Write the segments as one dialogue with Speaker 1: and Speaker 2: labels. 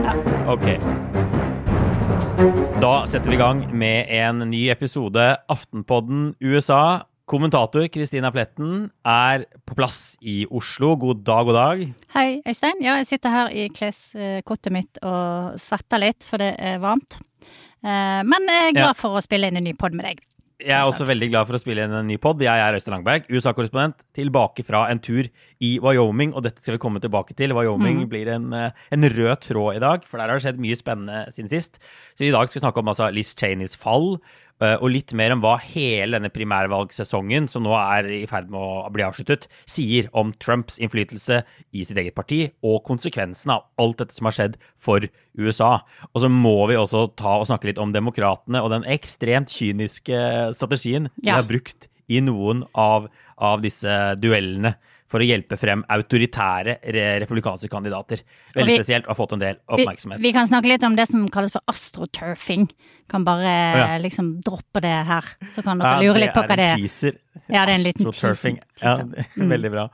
Speaker 1: Ok. Da setter vi i gang med en ny episode Aftenpodden USA. Kommentator Kristina Pletten er på plass i Oslo. God dag, god dag.
Speaker 2: Hei, Øystein. Ja, jeg sitter her i kleskottet mitt og svetter litt, for det er varmt. Eh, Men jeg er glad for å spille inn en ny pod med deg.
Speaker 1: Jeg er også veldig glad for å spille inn en ny pod. Jeg er Øystein Langberg, USA-korrespondent, tilbake fra en tur i Wyoming. Og dette skal vi komme tilbake til. Wyoming blir en, eh, en rød tråd i dag, for der har det skjedd mye spennende siden sist. Så i dag skal vi snakke om altså, Liz Cheneys fall, og litt mer om hva hele denne primærvalgsesongen, som nå er i ferd med å bli avsluttet, sier om Trumps innflytelse i sitt eget parti, og konsekvensen av alt dette som har skjedd for USA. Og så må vi også ta og snakke litt om demokratene og den ekstremt kyniske strategien de har brukt i noen av, av disse duellene for å hjelpe frem autoritære republikanske kandidater. Veldig
Speaker 2: vi-
Speaker 1: spesielt og har fått en del oppmerksomhet.
Speaker 2: vi kan snakke litt om det som kalles for astroturfing. Kan bare
Speaker 1: ja.
Speaker 2: liksom droppe det her, så kan dere
Speaker 1: Ja,
Speaker 2: lure litt på hva det
Speaker 1: er.
Speaker 2: Det er.
Speaker 1: en teaser.
Speaker 2: Ja, det er en liten teaser.
Speaker 1: Ja.
Speaker 2: Mm.
Speaker 1: veldig bra.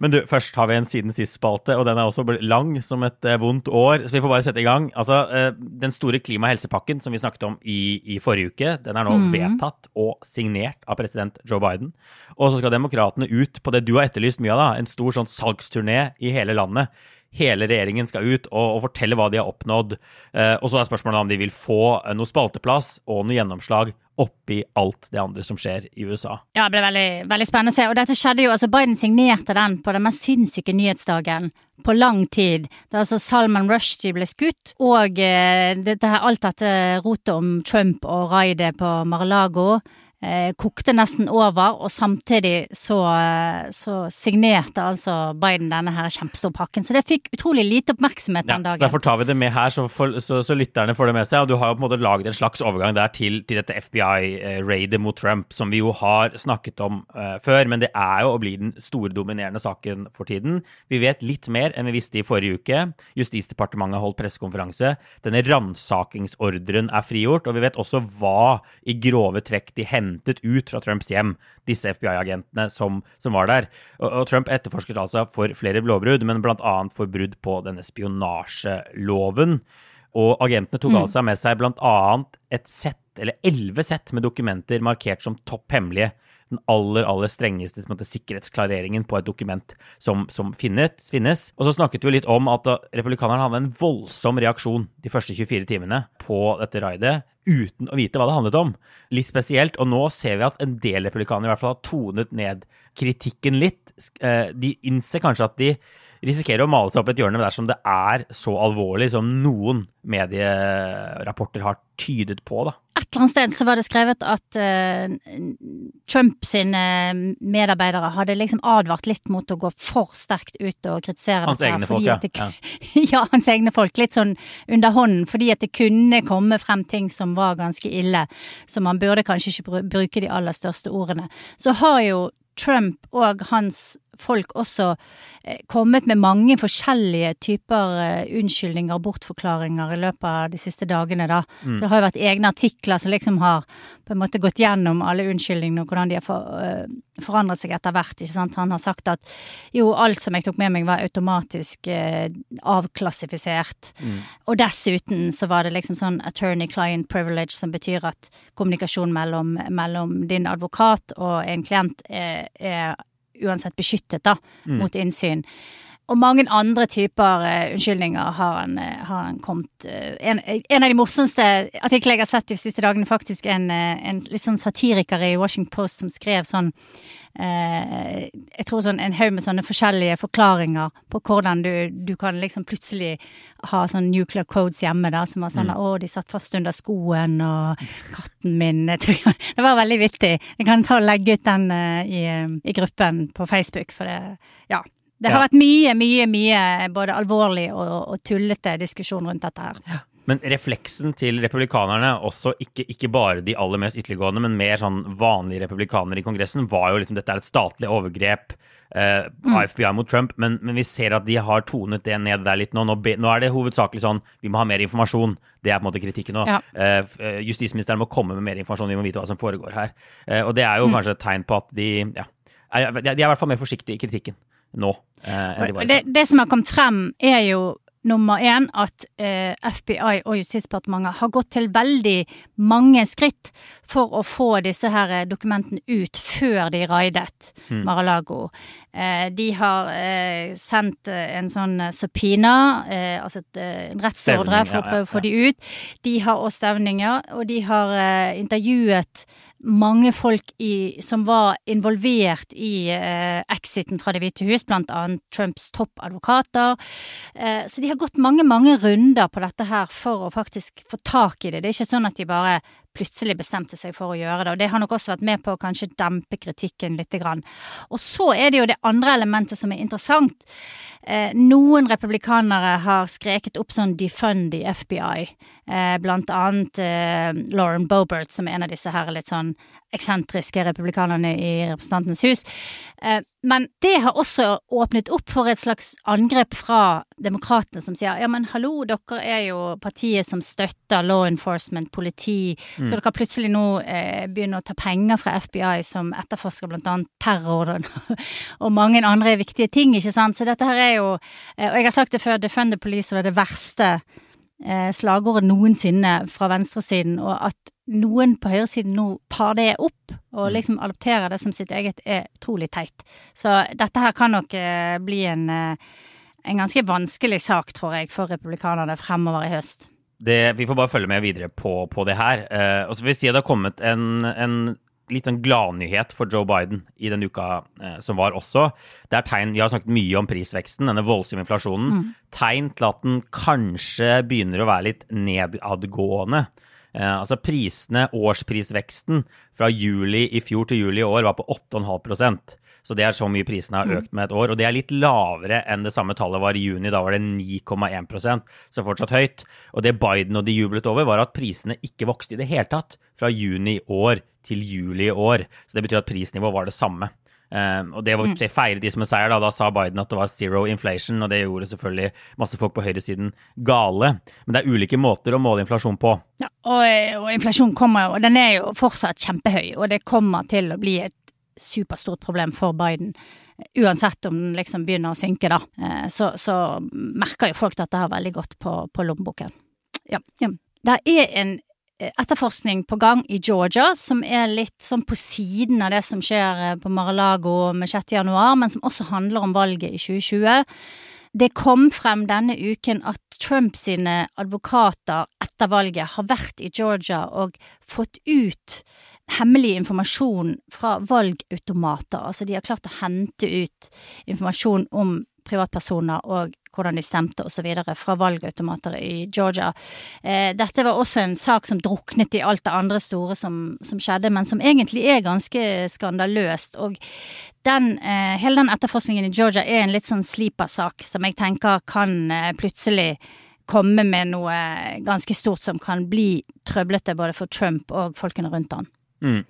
Speaker 1: Men du, først har vi en siden sist-spalte, og den er også lang som et eh, vondt år. Så vi får bare sette i gang. Altså, eh, Den store klima- og helsepakken som vi snakket om i, i forrige uke, den er nå
Speaker 2: Mm.
Speaker 1: vedtatt og signert av president Joe Biden. Og så skal demokratene ut på det du har etterlyst mye av, da, en stor sånn salgsturné i hele landet. Hele regjeringen skal ut og, og fortelle hva de har oppnådd. Eh, og så er spørsmålet om de vil få eh, noe spalteplass og noe gjennomslag oppi alt det andre som skjer i USA.
Speaker 2: Ja, det ble veldig, veldig spennende å se. Og dette skjedde jo, altså Biden signerte den på den mest sinnssyke nyhetsdagen på lang tid. Da altså Salman Rushdie ble skutt, og eh, dette, alt dette rotet om Trump og raidet på Mar-a-Lago eh, kokte nesten over, og samtidig så, eh, så signerte altså Biden denne her kjempestore pakken. Så det fikk utrolig lite oppmerksomhet den
Speaker 1: Ja,
Speaker 2: den
Speaker 1: så. Derfor tar vi det med her, så, for, så, så lytterne får det med seg. Og du har jo på en måte laget en slags overgang der til, til dette FBI-raidet mot Trump, som vi jo har snakket om eh, før. Men det er jo og blir den store dominerende saken for tiden. Vi vet litt mer enn vi visste i forrige uke. Justisdepartementet holdt pressekonferanse. Denne ransakingsordren er frigjort. Og vi vet også hva i grove trekk de hentet ut fra Trumps hjem, disse FBI-agentene som, som var der. Og, og Trump etterforsket altså for flere lovbrudd, men bl.a. for brudd på denne spionasjeloven. Og agentene tok altså med seg bl.a. et sett, eller elleve sett med dokumenter markert som topp hemmelige. Den aller aller strengeste måte, sikkerhetsklareringen på et dokument som, som finnes, finnes. Og så snakket vi litt om at republikanerne hadde en voldsom reaksjon de første 24 timene på dette raidet, uten å vite hva det handlet om. Litt spesielt. Og nå ser vi at en del republikanere i hvert fall har tonet ned kritikken litt. Eh, De innser kanskje at de risikerer å male seg opp et hjørne dersom det er så alvorlig som noen medierapporter har tydet på. da.
Speaker 2: Et eller annet sted så var det skrevet at uh, Trump sine medarbeidere hadde liksom advart litt mot å gå for sterkt ut og kritisere
Speaker 1: Hans
Speaker 2: dette.
Speaker 1: egne folk, ja.
Speaker 2: det, ja. hans egne folk. Litt sånn under hånden, fordi at det kunne komme frem ting som var ganske ille. Så man burde kanskje ikke bruke de aller største ordene. Så har jo Trump og hans folk også eh, kommet med mange forskjellige typer eh, unnskyldninger og bortforklaringer i løpet av de siste dagene, da.
Speaker 1: Mm.
Speaker 2: Så det har jo vært egne artikler som liksom har på en måte gått gjennom alle unnskyldningene og hvordan de har for, eh, forandret seg etter hvert, ikke sant. Han har sagt at jo, alt som jeg tok med meg var automatisk eh, avklassifisert. Og dessuten så var det liksom sånn attorney-client privilege, som betyr at kommunikasjon mellom, mellom din advokat og en klient er, er uansett beskyttet da, mot innsyn. Og mange andre typer uh, unnskyldninger har han, eh, har han kommet uh, en, en av de morsomste artiklene jeg har sett de siste dagene, faktisk en, en litt sånn satiriker i Washington Post som skrev sånn eh, Jeg tror sånn en haug med sånne forskjellige forklaringer på hvordan du, du kan liksom plutselig ha sånn nuclear codes hjemme, da, som var sånn 'Å, de satt fast under skoen', og 'katten min' jeg Det var veldig vittig. Jeg kan ta og legge ut den eh, i, i gruppen på Facebook, for det Ja. Det har
Speaker 1: Ja.
Speaker 2: vært mye, mye, mye både alvorlig og, og tullete diskusjon rundt dette her.
Speaker 1: Men refleksen til republikanerne, også ikke, ikke bare de aller mest ytterliggående, men mer sånn vanlige republikanere i Kongressen, var jo liksom dette er et statlig overgrep eh, av FBI mot Trump. Men, men vi ser at de har tonet det ned der litt nå. Nå, be, nå er det hovedsakelig sånn vi må ha mer informasjon. Det er på en måte kritikken nå.
Speaker 2: Ja.
Speaker 1: Eh, eh, justisministeren må komme med mer informasjon, vi må vite hva som foregår her. Eh, og det er jo kanskje et tegn på at de ja, er, de er i hvert fall mer forsiktige i kritikken nå. Eh, enn de var i
Speaker 2: Det, det som har kommet frem, er jo nummer én at eh, FBI og Justisdepartementet har gått til veldig mange skritt for å få disse her eh, dokumentene ut før de raidet Mar-a-Lago. Eh, de har eh, sendt eh, en sånn subpina, subpoena, eh, altså et, en rettsordre for å
Speaker 1: ja,
Speaker 2: prøve
Speaker 1: ja,
Speaker 2: å få de ut. De har også stevninger, og de har intervjuet mange folk i, som var involvert i eh, exiten fra Det hvite hus, blant annet Trumps toppadvokater. Eh, så de har gått mange, mange runder på dette her for å faktisk få tak i det. Det er ikke sånn at de bare plutselig bestemte seg for å gjøre det, og det har nok også vært med på å kanskje dempe kritikken litt. Og så er det jo det andre elementet som er interessant. Eh, noen republikanere har skreket opp sånn 'defund the FBI', eh, blant annet eh, Lauren Bobert, som er en av disse her litt sånn eksentriske republikanerne i Representantens hus. Eh, men det har også åpnet opp for et slags angrep fra demokratene, som sier ja, men hallo, dere er jo partiet som støtter law enforcement, politi. Skal dere plutselig nå eh, begynne å ta penger fra FBI, som etterforsker blant annet terror og, mange andre viktige ting, ikke sant? Så dette her er jo eh, Og jeg har sagt det før, defund the police var det verste eh, slagordet noensinne fra venstresiden, og at noen på høyresiden nå tar det opp og liksom adopterer det som sitt eget, er utrolig teit. Så dette her kan nok eh, bli en, eh, en ganske vanskelig sak, tror jeg, for republikanerne fremover i høst.
Speaker 1: det, vi får bare følge med videre på, på det her. Eh, og så vil jeg si at det har kommet en, en litt sånn gladnyhet for Joe Biden i den uka eh, som var også. Det er tegn, Vi har snakket mye om prisveksten, denne voldsomme inflasjonen. Tegn til at den kanskje begynner å være litt nedadgående. Eh, altså prisene, årsprisveksten fra juli i fjor til juli i år var på 8,5% Så det er så mye prisene har økt med et år. Og det er litt lavere enn det samme tallet var i juni. Da var det 9,1% så fortsatt høyt. Og det Biden og de jublet over, var at prisene ikke vokste i det hele tatt fra juni i år til juli i år. Så det betyr at prisnivået var det samme. Um, og det, var, det feiret de som en seier. Da. da sa Biden at det var zero inflation, og det gjorde selvfølgelig masse folk på høyresiden gale. Men det er ulike måter å måle inflasjon på.
Speaker 2: Ja, og, og inflasjon kommer jo, og den er jo fortsatt kjempehøy, og det kommer til å bli et superstort problem for Biden. Uansett om den liksom begynner å synke, da. Eh, Så, så merker jo folk dette her veldig godt på, på lommeboken. Ja, ja. Det er en eh, etterforskning på gang i Georgia som er litt sånn på siden av det som skjer eh, på Mar-a-Lago med 6. januar, men som også handler om valget i 2020. Det kom frem denne uken at Trump sine advokater etter valget har vært i Georgia og fått ut hemmelig informasjon fra valgautomater. Altså de har klart å hente ut informasjon om privatpersoner og hvordan de stemte osv. fra valgautomater i Georgia. Eh, dette var også en sak som druknet i alt det andre store som, som skjedde, men som egentlig er ganske skandaløst. Og den, eh, hele den etterforskningen i Georgia er en litt sånn sleeper-sak som jeg tenker kan eh, plutselig komme med noe ganske stort som kan bli trøblete både for Trump og folkene rundt han.
Speaker 1: Mm.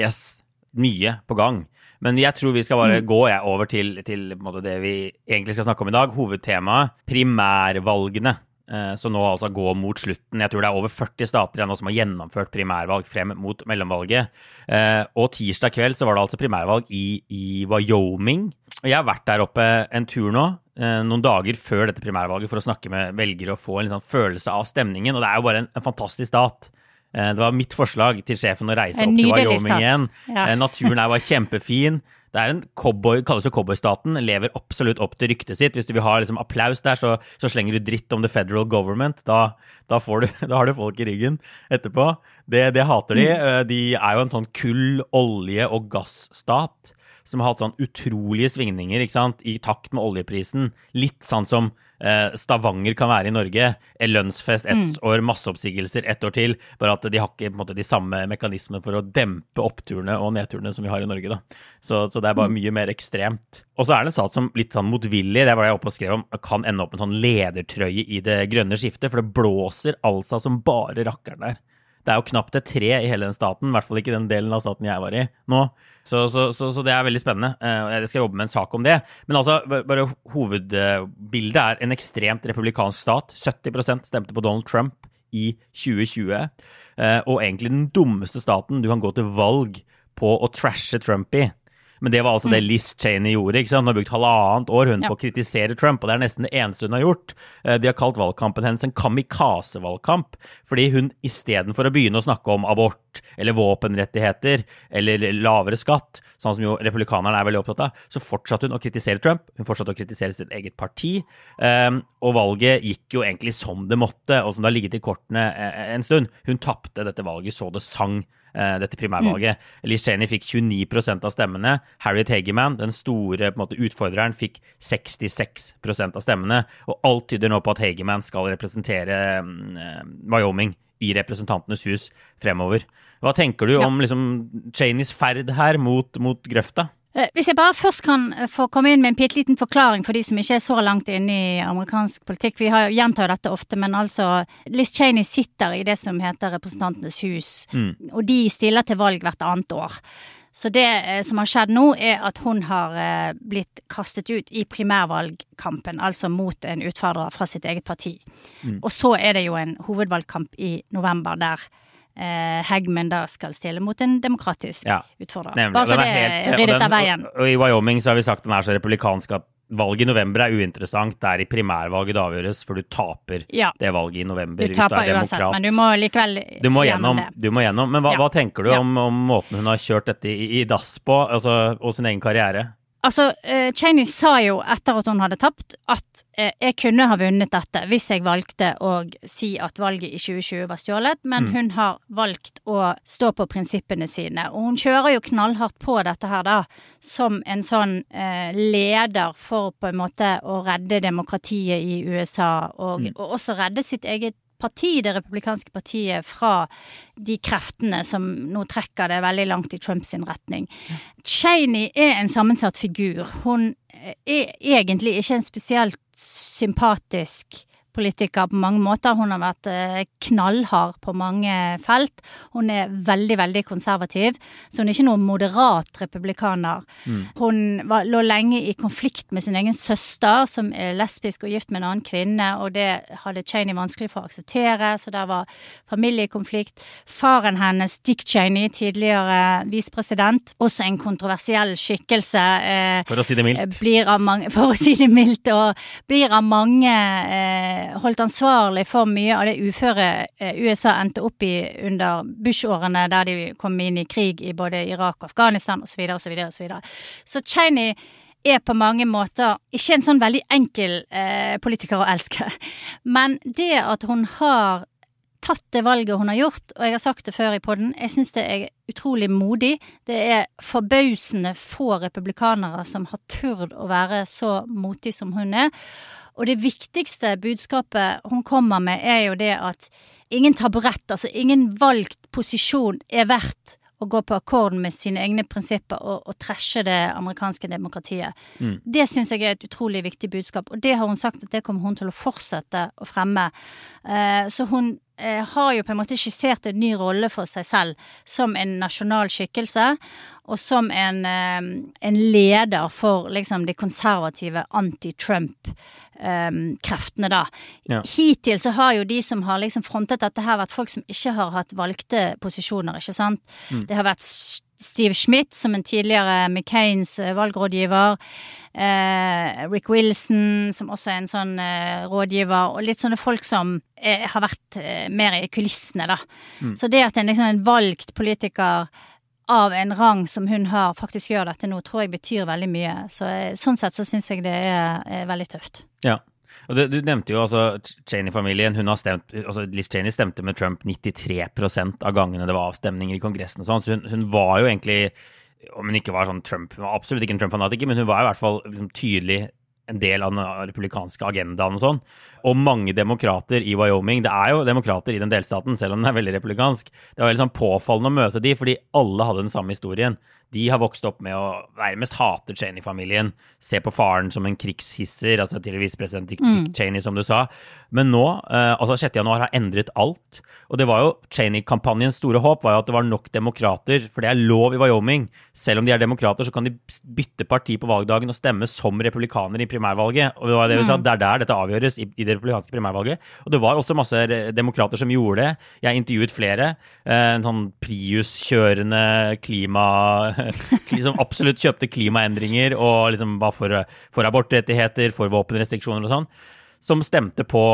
Speaker 1: Yes, mye på gang. Men jeg tror vi skal bare gå jeg, over til, til det vi egentlig skal snakke om i dag. Hovedtemaet primærvalgene. Eh, som nå altså går mot slutten. Jeg tror det er over 40 stater nå som har gjennomført primærvalg frem mot mellomvalget. Eh, og tirsdag kveld så var det altså primærvalg i, i Wyoming. Og jeg har vært der oppe en tur nå, eh, noen dager før dette primærvalget, for å snakke med velgere og få en sånn følelse av stemningen. Og det er jo bare en, en fantastisk stat. Det var mitt forslag til sjefen å reise opp til Wyoming igjen. Ja. Naturen her var kjempefin. Det er en cowboy, kalles jo cowboystaten. Lever absolutt opp til ryktet sitt. Hvis du vil ha liksom applaus der, så, så, slenger du dritt om the federal government. Da, da, du, da har du folk i ryggen etterpå. Det, det hater de. Mm. Eh, de er jo en sånn kull-, olje- og gassstat som har hatt sånn utrolige svingninger ikke sant? i takt med oljeprisen. Litt sånn som eh, Stavanger kan være i Norge. Lønnsfest ett mm. år, masseoppsigelser ett år til. Bare at de har ikke måte, de samme mekanismene for å dempe oppturene og nedturene som vi har i Norge. da. Så, så det er bare mm. mye mer ekstremt. Og så er det en stat som litt sånn motvillig, det var jeg oppe og skrev om, kan ende opp med en sånn ledertrøye i det grønne skiftet. For det blåser altså som bare rakkeren der. Det er jo knapt et tre i hele den staten, i hvert fall ikke den delen av staten jeg var i nå. Så, så, så, så det er veldig spennende. Eh, jeg skal jobbe med en sak om det. Men altså, bare hovedbildet er en ekstremt republikansk stat. 70% stemte på Donald Trump i 2020. Eh, og egentlig den dummeste staten du kan gå til valg på å trashe Trump i. Men det var altså mm. det Liz Cheney gjorde. ikke sant? Hun har brukt halvannet år hun ja. på å kritisere Trump, og det er nesten det eneste hun har gjort. Eh, de har kalt valgkampen hennes en kamikaze-valgkamp, fordi hun istedenfor å begynne å snakke om abort eller våpenrettigheter eller lavere skatt, sånn som jo republikanerne er veldig opptatt av, så fortsatte hun å kritisere Trump. Hun fortsatte å kritisere sitt eget parti. Um, og valget gikk jo egentlig som det måtte, og som det har ligget i kortene eh, en stund. Hun tapte dette valget så det sang Eh, dette primærvalget. Mm. Liz Cheney fikk 29% av stemmene. Harriet Hegeman, den store måte, utfordreren, fikk 66% av stemmene. Og alt tyder nå på at Hegeman skal representere um, Wyoming i Representantenes hus fremover. Hva tenker du om liksom, Cheneys ferd her mot, mot grøfta?
Speaker 2: Eh, hvis jeg bare først kan eh, få komme inn med en bitte liten forklaring for de som ikke er så langt inne i amerikansk politikk. Vi har gjentar dette ofte, men altså Liz Cheney sitter i det som heter Representantenes hus, mm. og de stiller til valg hvert annet år. Så det eh, som har skjedd nå, er at hun har blitt kastet ut i primærvalgkampen, altså mot en utfordrer fra sitt eget parti. Mm. Og så er det jo en hovedvalgkamp i november der eh, Hegman da skal stille mot en demokratisk ja, utfordrer. Nemlig. Bare så det er ryddet av veien.
Speaker 1: Og, I Wyoming så har vi sagt den er så republikansk at valget i november er uinteressant. Det er i primærvalget det avgjøres, for du taper ja. det valget i november.
Speaker 2: Du taper uansett, men du må likevel
Speaker 1: du må gjennom, gjennom det. Du må gjennom. Men hva, ja. hva tenker du om, om, måten hun har kjørt dette i, i dass på, altså, og sin egen karriere?
Speaker 2: Altså, uh, Cheney sa jo etter at hun hadde tapt, at uh, jeg kunne ha vunnet dette hvis jeg valgte å si at valget i 2020 var stjålet, men mm. hun har valgt å stå på prinsippene sine. Og hun kjører jo knallhardt på dette her, da, som en sånn uh, leder for på en måte å redde demokratiet i USA, og, mm. og også redde sitt eget parti, det republikanske partiet, fra de kreftene som nå trekker det veldig langt i Trumps retning. Cheney er en sammensatt figur. Hun er egentlig ikke en spesielt sympatisk politiker på mange måter. Hun har vært eh, knallhard på mange felt. Hun er veldig, veldig konservativ, så hun er ikke noen moderat republikaner. Mm. Hun var, lå lenge i konflikt med sin egen søster, som er lesbisk og gift med en annen kvinne, og det hadde Cheney vanskelig for å akseptere, så der var familiekonflikt. Faren hennes, Dick Cheney, tidligere visepresident, også en kontroversiell skikkelse.
Speaker 1: Eh, for å si det mildt.
Speaker 2: Blir av mange, for å si det mildt, og blir av mange eh, holdt ansvarlig for mye av det uføret eh, USA endte opp i under Bush-årene, der de kom inn i krig i både Irak og Afghanistan osv. osv. osv. Så Cheney er på mange måter ikke en sånn veldig enkel eh, politiker å elske. Men det at hun har tatt det valget hun har gjort, og jeg har sagt det før i poden, jeg syns det er utrolig modig. Det er forbausende få republikanere som har turt å være så motig som hun er. Og det viktigste budskapet hun kommer med, er jo det at ingen taburett, altså ingen valgt posisjon, er verdt å gå på akkord med sine egne prinsipper og, og trashe det amerikanske demokratiet. Mm. Det syns jeg er et utrolig viktig budskap, og det har hun sagt at det kommer hun til å fortsette å fremme. Uh, så hun eh, har jo på en måte skissert en ny rolle for seg selv som en nasjonal skikkelse. Og som en, eh, en leder for liksom de konservative anti-Trump-kreftene, da.
Speaker 1: Ja.
Speaker 2: Hittil så har jo de som har liksom frontet dette her, vært folk som ikke har hatt valgte posisjoner, ikke sant. Det har vært Steve Schmidt, som en tidligere McCains eh, valgrådgiver. Eh, Rick Wilson, som også er en sånn eh, rådgiver. Og litt sånne folk som eh, har vært eh, mer i kulissene, da. Så det at en liksom en valgt politiker av en rang som hun har, faktisk gjør dette nå, tror jeg betyr veldig mye. Så eh, sånn sett så syns jeg det er, er veldig tøft.
Speaker 1: Ja. Og det, Du nevnte jo altså Cheney-familien. hun har stemt, altså Liz Cheney stemte med Trump 93% av gangene det var avstemninger i Kongressen. og sånn, så hun, hun var jo egentlig Om hun ikke var sånn Trump, hun var absolutt ikke en Trump-fanatiker, men hun var i hvert fall liksom tydelig en del av den republikanske agendaen og sånn. Og mange demokrater i Wyoming Det er jo demokrater i den delstaten, selv om den er veldig republikansk. Det var veldig sånn påfallende å møte de, fordi alle hadde den samme historien. De har vokst opp med å nærmest hate Cheney-familien, se på faren som en krigshisser, altså til visepresident Dick, Dick Cheney, som du sa. Men nå, eh, altså 6. januar, har endret alt. Og det var jo Cheney-kampanjens store håp var jo at det var nok demokrater, for det er lov i Wyoming. Selv om de er demokrater, så kan de bytte parti på valgdagen og stemme som republikaner i primærvalget. Og det var det vi sa, det er der dette avgjøres, i, i det republikanske primærvalget. Og det var også masse demokrater som gjorde det. Jeg intervjuet flere. eh, En sånn Prius-kjørende klima... kli- Som absolutt kjøpte klimaendringer og liksom var for, for abortrettigheter, for våpenrestriksjoner og sånn. Som stemte på,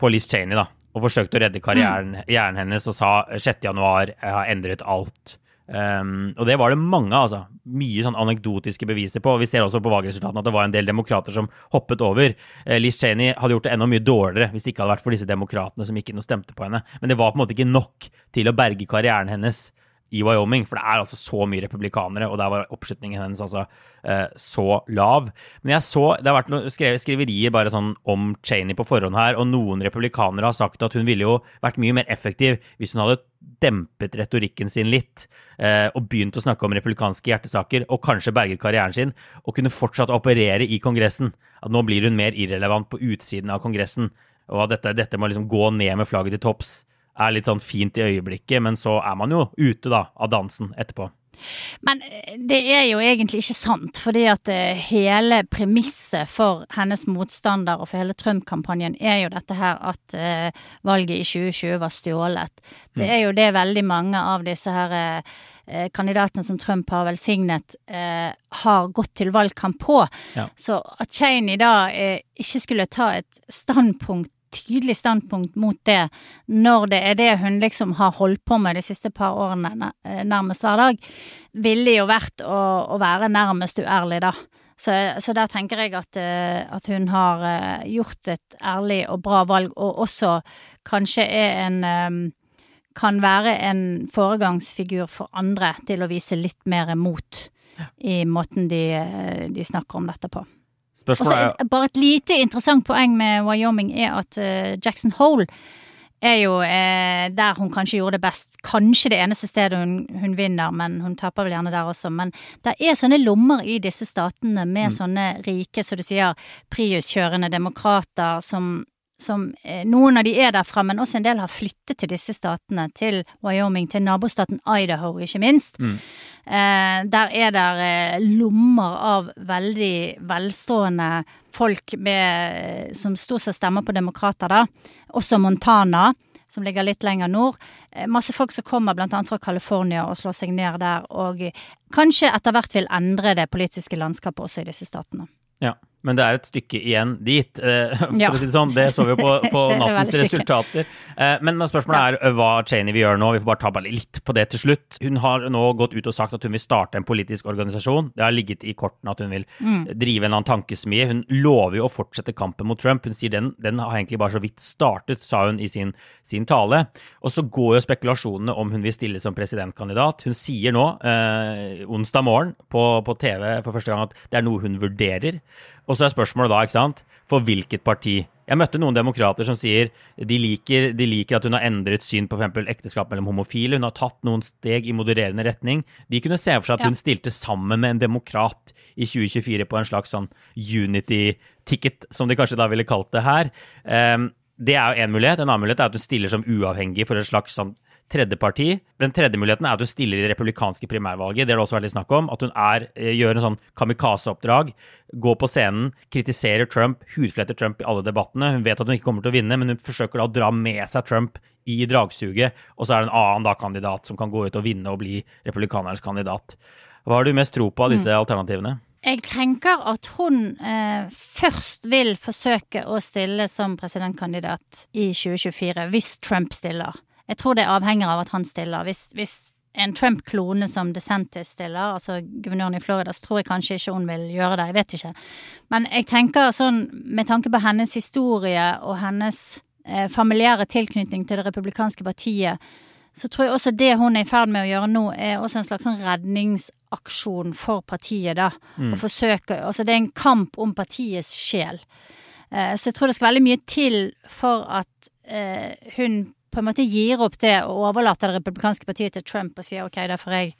Speaker 1: på Liz Cheney, da. Og forsøkte å redde karrieren karrieren hennes og sa 6. januar jeg har endret alt. Um, og det var det mange, altså. Mye sånn anekdotiske beviser på. Vi ser også på valgresultatene at det var en del demokrater som hoppet over. Uh, Liz Cheney hadde gjort det enda mye dårligere hvis det ikke hadde vært for disse demokratene som gikk inn og stemte på henne. Men det var på en måte ikke nok til å berge karrieren hennes i Wyoming, for det er altså så mye republikanere, og der var oppslutningen hennes altså eh, så lav. Men jeg så, det har vært noen skriverier bare sånn om Cheney på forhånd her, og noen republikanere har sagt at hun ville jo vært mye mer effektiv hvis hun hadde dempet retorikken sin litt, eh, og begynt å snakke om republikanske hjertesaker, og kanskje berget karrieren sin, og kunne fortsatt å operere i Kongressen. At nå blir hun mer irrelevant på utsiden av Kongressen, og at dette, dette må liksom gå ned med flagget til topps er litt sånn fint i øyeblikket, men så er man jo ute da, av dansen etterpå.
Speaker 2: Men eh, det er jo egentlig ikke sant, fordi at eh, hele premisset for hennes motstander og for hele Trump-kampanjen er jo dette her at eh, valget i 2020 var stjålet. Det er jo det veldig mange av disse her kandidatene som Trump har velsignet, har gått til valgkamp på.
Speaker 1: Ja.
Speaker 2: Så at Cheney da ikke skulle ta et standpunkt tydelig standpunkt mot det, når det er det hun liksom har holdt på med de siste par årene eh, nærmest hver dag, ville jo vært å, å være nærmest uærlig, da. Så, så der tenker jeg at, eh, at hun har eh, gjort et ærlig og bra valg, og også kanskje er en kan være en foregangsfigur for andre til å vise litt mer mot i måten de, de snakker om dette på. Så
Speaker 1: Spørsmålet er
Speaker 2: bare et lite interessant poeng med Wyoming er at eh, Jackson Hole er jo eh, der hun kanskje gjorde det best. Kanskje det eneste stedet hun, hun vinner, men hun taper vel gjerne der også. Men det er sånne lommer i disse statene med sånne rike, som du sier, Prius-kjørende demokrater som som eh, Noen av de er derfra, men også en del har flyttet til disse statene, til Wyoming, til nabostaten Idaho, ikke minst. Eh, der er det eh, lommer av veldig velstående folk med, som stort sett stemmer på demokrater, da. Også Montana, som ligger litt lenger nord. Eh, masse folk som kommer annet fra California og slår seg ned der, og eh, kanskje etter hvert vil endre det politiske landskapet også i disse statene.
Speaker 1: Ja, men det er et stykke igjen dit, eh, for
Speaker 2: Ja.
Speaker 1: å si det sånn. Det så vi jo på, på nattens resultater. Eh, men, men spørsmålet er hva Cheney vil gjøre nå. Vi får bare ta bare litt på det til slutt. Hun har nå gått ut og sagt at hun vil starte en politisk organisasjon. Det har ligget i kortene at hun vil
Speaker 2: Mm.
Speaker 1: drive en annen tankesmie. Hun lover jo å fortsette kampen mot Trump. Hun sier den, den har egentlig bare så vidt startet, sa hun i sin, sin tale. Og så går jo spekulasjonene om hun vil stille som presidentkandidat. Hun sier nå, eh, onsdag morgen på, på TV for første gang, at det er noe hun vurderer. Og så er spørsmålet da, ikke sant, for hvilket parti? Jeg møtte noen demokrater som sier de liker, de liker at hun har endret syn på f.eks. ekteskap mellom homofile. Hun har tatt noen steg i modererende retning. De kunne se for seg at
Speaker 2: Ja.
Speaker 1: hun stilte sammen med en demokrat i 2024 på en slags sånn unity-ticket, som de kanskje da ville kalt det her. Um, Det er jo én mulighet. En annen mulighet er at hun stiller som uavhengig for et slags sånn tredjeparti. Den tredje muligheten er at hun stiller i det republikanske primærvalget. Det har det også vært litt snakk om. At hun er, eh, gjør en sånn kamikaze-oppdrag. Går på scenen, kritiserer Trump, hudfletter Trump i alle debattene. Hun vet at hun ikke kommer til å vinne, men hun forsøker da å dra med seg Trump i dragsuget. Og så er det en annen da kandidat som kan gå ut og vinne og bli republikanernes kandidat. Hva har du mest tro på av disse mm. alternativene?
Speaker 2: Jeg tenker at hun eh, først vil forsøke å stille som presidentkandidat i 2024, hvis Trump stiller. Jeg tror det avhenger av at han stiller. Hvis, hvis en Trump-klone som DeSantis stiller, altså guvernøren i Florida, så tror jeg kanskje ikke hun vil gjøre det. Jeg vet ikke. Men jeg tenker sånn, med tanke på hennes historie og hennes eh, familiære tilknytning til det republikanske partiet, så tror jeg også det hun er i ferd med å gjøre nå, er også en slags sånn redningsaksjon for partiet, da. Mm. Å forsøke Altså det er en kamp om partiets sjel. Eh, så jeg tror det skal veldig mye til for at eh, hun på en måte gir opp det og overlater det republikanske partiet til Trump og sier ok, da får jeg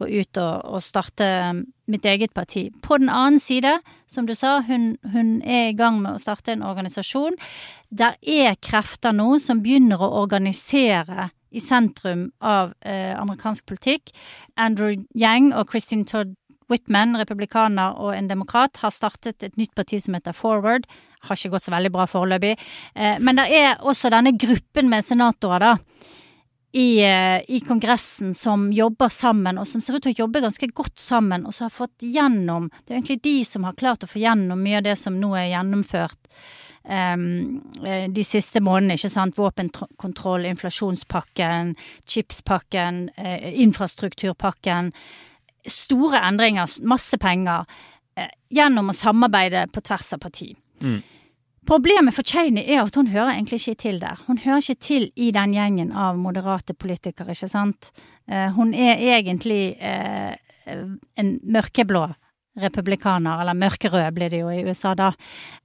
Speaker 2: gå ut og, og, starte um, mitt eget parti. På den annen side, som du sa, hun, hun, er i gang med å starte en organisasjon. Der er krefter nå som begynner å organisere i sentrum av eh, amerikansk politikk. Andrew Yang og Christine Todd Whitman, republikaner og en demokrat, har startet et nytt parti som heter Forward. Har ikke gått så veldig bra foreløpig. Eh, men det er også denne gruppen med senatorer, da. I, eh, I, Kongressen som jobber sammen, og som ser ut til å jobbe ganske godt sammen, og som har fått gjennom Det er egentlig de som har klart å få gjennom mye av det som nå er gjennomført um, de siste månedene. ikke sant? Våpenkontroll, inflasjonspakken, chipspakken, infrastrukturpakken store endringer, masse penger, eh, gjennom å samarbeide på tvers av parti. Mm. Problemet for Cheney er at hun hører egentlig ikke til der. Hun hører ikke til i den gjengen av moderate politikere, ikke sant. Eh, hun er egentlig eh, en mørkeblå republikaner, eller mørkerød blir det jo i USA da.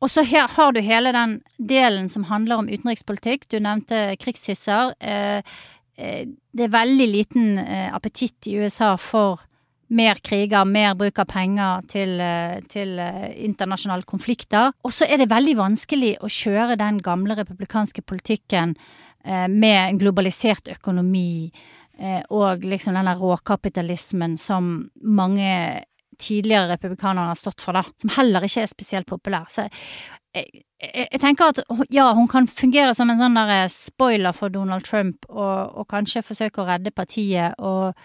Speaker 2: Og så her har du hele den delen som handler om utenrikspolitikk. Du nevnte krigshisser. Det er veldig liten appetitt i USA for mer kriger, mer bruk av penger til, eh, til eh, internasjonale konflikter. Og så er det veldig vanskelig å kjøre den gamle republikanske politikken eh, med en globalisert økonomi og liksom denne råkapitalismen som mange tidligere republikanere har stått for, da. Som heller ikke er spesielt populær. Så jeg, jeg, jeg, tenker at ja, hun kan fungere som en sånn der spoiler for Donald Trump, og, og kanskje forsøke å redde partiet og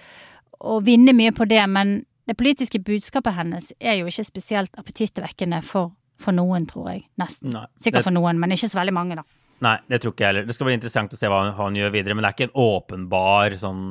Speaker 2: å vinne mye på det, men det politiske budskapet hennes er jo ikke spesielt appetittvekkende for, for noen, tror jeg. Nesten. Nei, Sikkert for noen, men ikke så veldig mange, da.
Speaker 1: Nei, det tror ikke jeg heller. Det skal bli interessant å se hva han gjør videre. Men det er ikke en åpenbar sånn,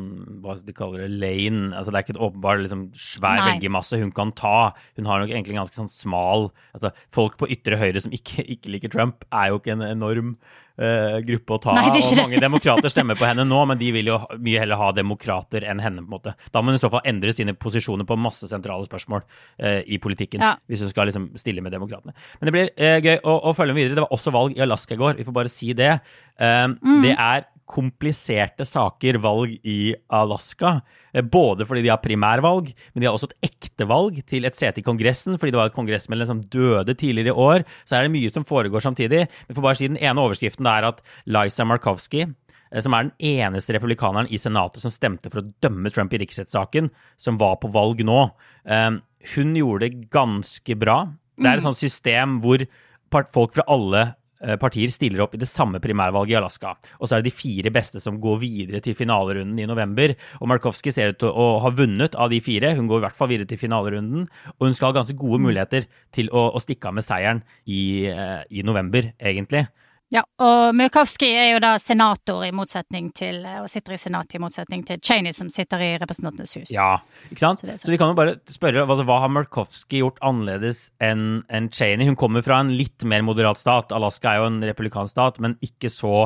Speaker 1: hva de kaller det, lane. Altså, det er ikke en åpenbar liksom, svær velgermasse hun kan ta. Hun har nok egentlig en ganske sånn smal altså, Folk på ytre høyre som ikke, ikke liker Trump, er jo ikke en enorm uh, gruppe å ta av. og Mange demokrater stemmer på henne nå, men de vil jo mye heller ha demokrater enn henne. på en måte. Da må hun i så fall endre sine posisjoner på masse sentrale spørsmål uh, i politikken. Ja. Hvis hun skal liksom stille med demokratene. Men det blir uh, gøy å, å, følge med videre. Det var også valg i Alaska i går. Vi får bare si det. Mm. Det er kompliserte saker, valg i Alaska. Eh, både fordi de har primærvalg, men de har også et ekte valg til et sete i Kongressen, fordi det var et kongressmedlem som døde tidligere i år. Så er det mye som foregår samtidig. Vi får bare si Den ene overskriften det er at Liza Markowski, eh, som er den eneste republikaneren i Senatet som stemte for å dømme Trump i riksrettssaken, som var på valg nå, eh, hun gjorde det ganske bra. Det er et mm. sånt system hvor folk fra alle partier stiller opp i det samme primærvalget i Alaska. Og så er det de fire beste som går videre til finalerunden i november. Og Markowski ser ut til å ha vunnet av de fire. Hun går i hvert fall videre til finalerunden. Og hun skal ha ganske gode muligheter til å, å stikke av med seieren i, uh, i november, egentlig.
Speaker 2: Ja, og Murkowski er jo da senator i motsetning til, og sitter i senatet i motsetning til Cheney, som sitter i Representantenes hus.
Speaker 1: Ja, ikke sant? Så, så vi kan jo bare spørre, altså, hva har Murkowski gjort annerledes enn en Cheney? Hun kommer fra en litt mer moderat stat. Alaska er jo en republikansk stat, men ikke så,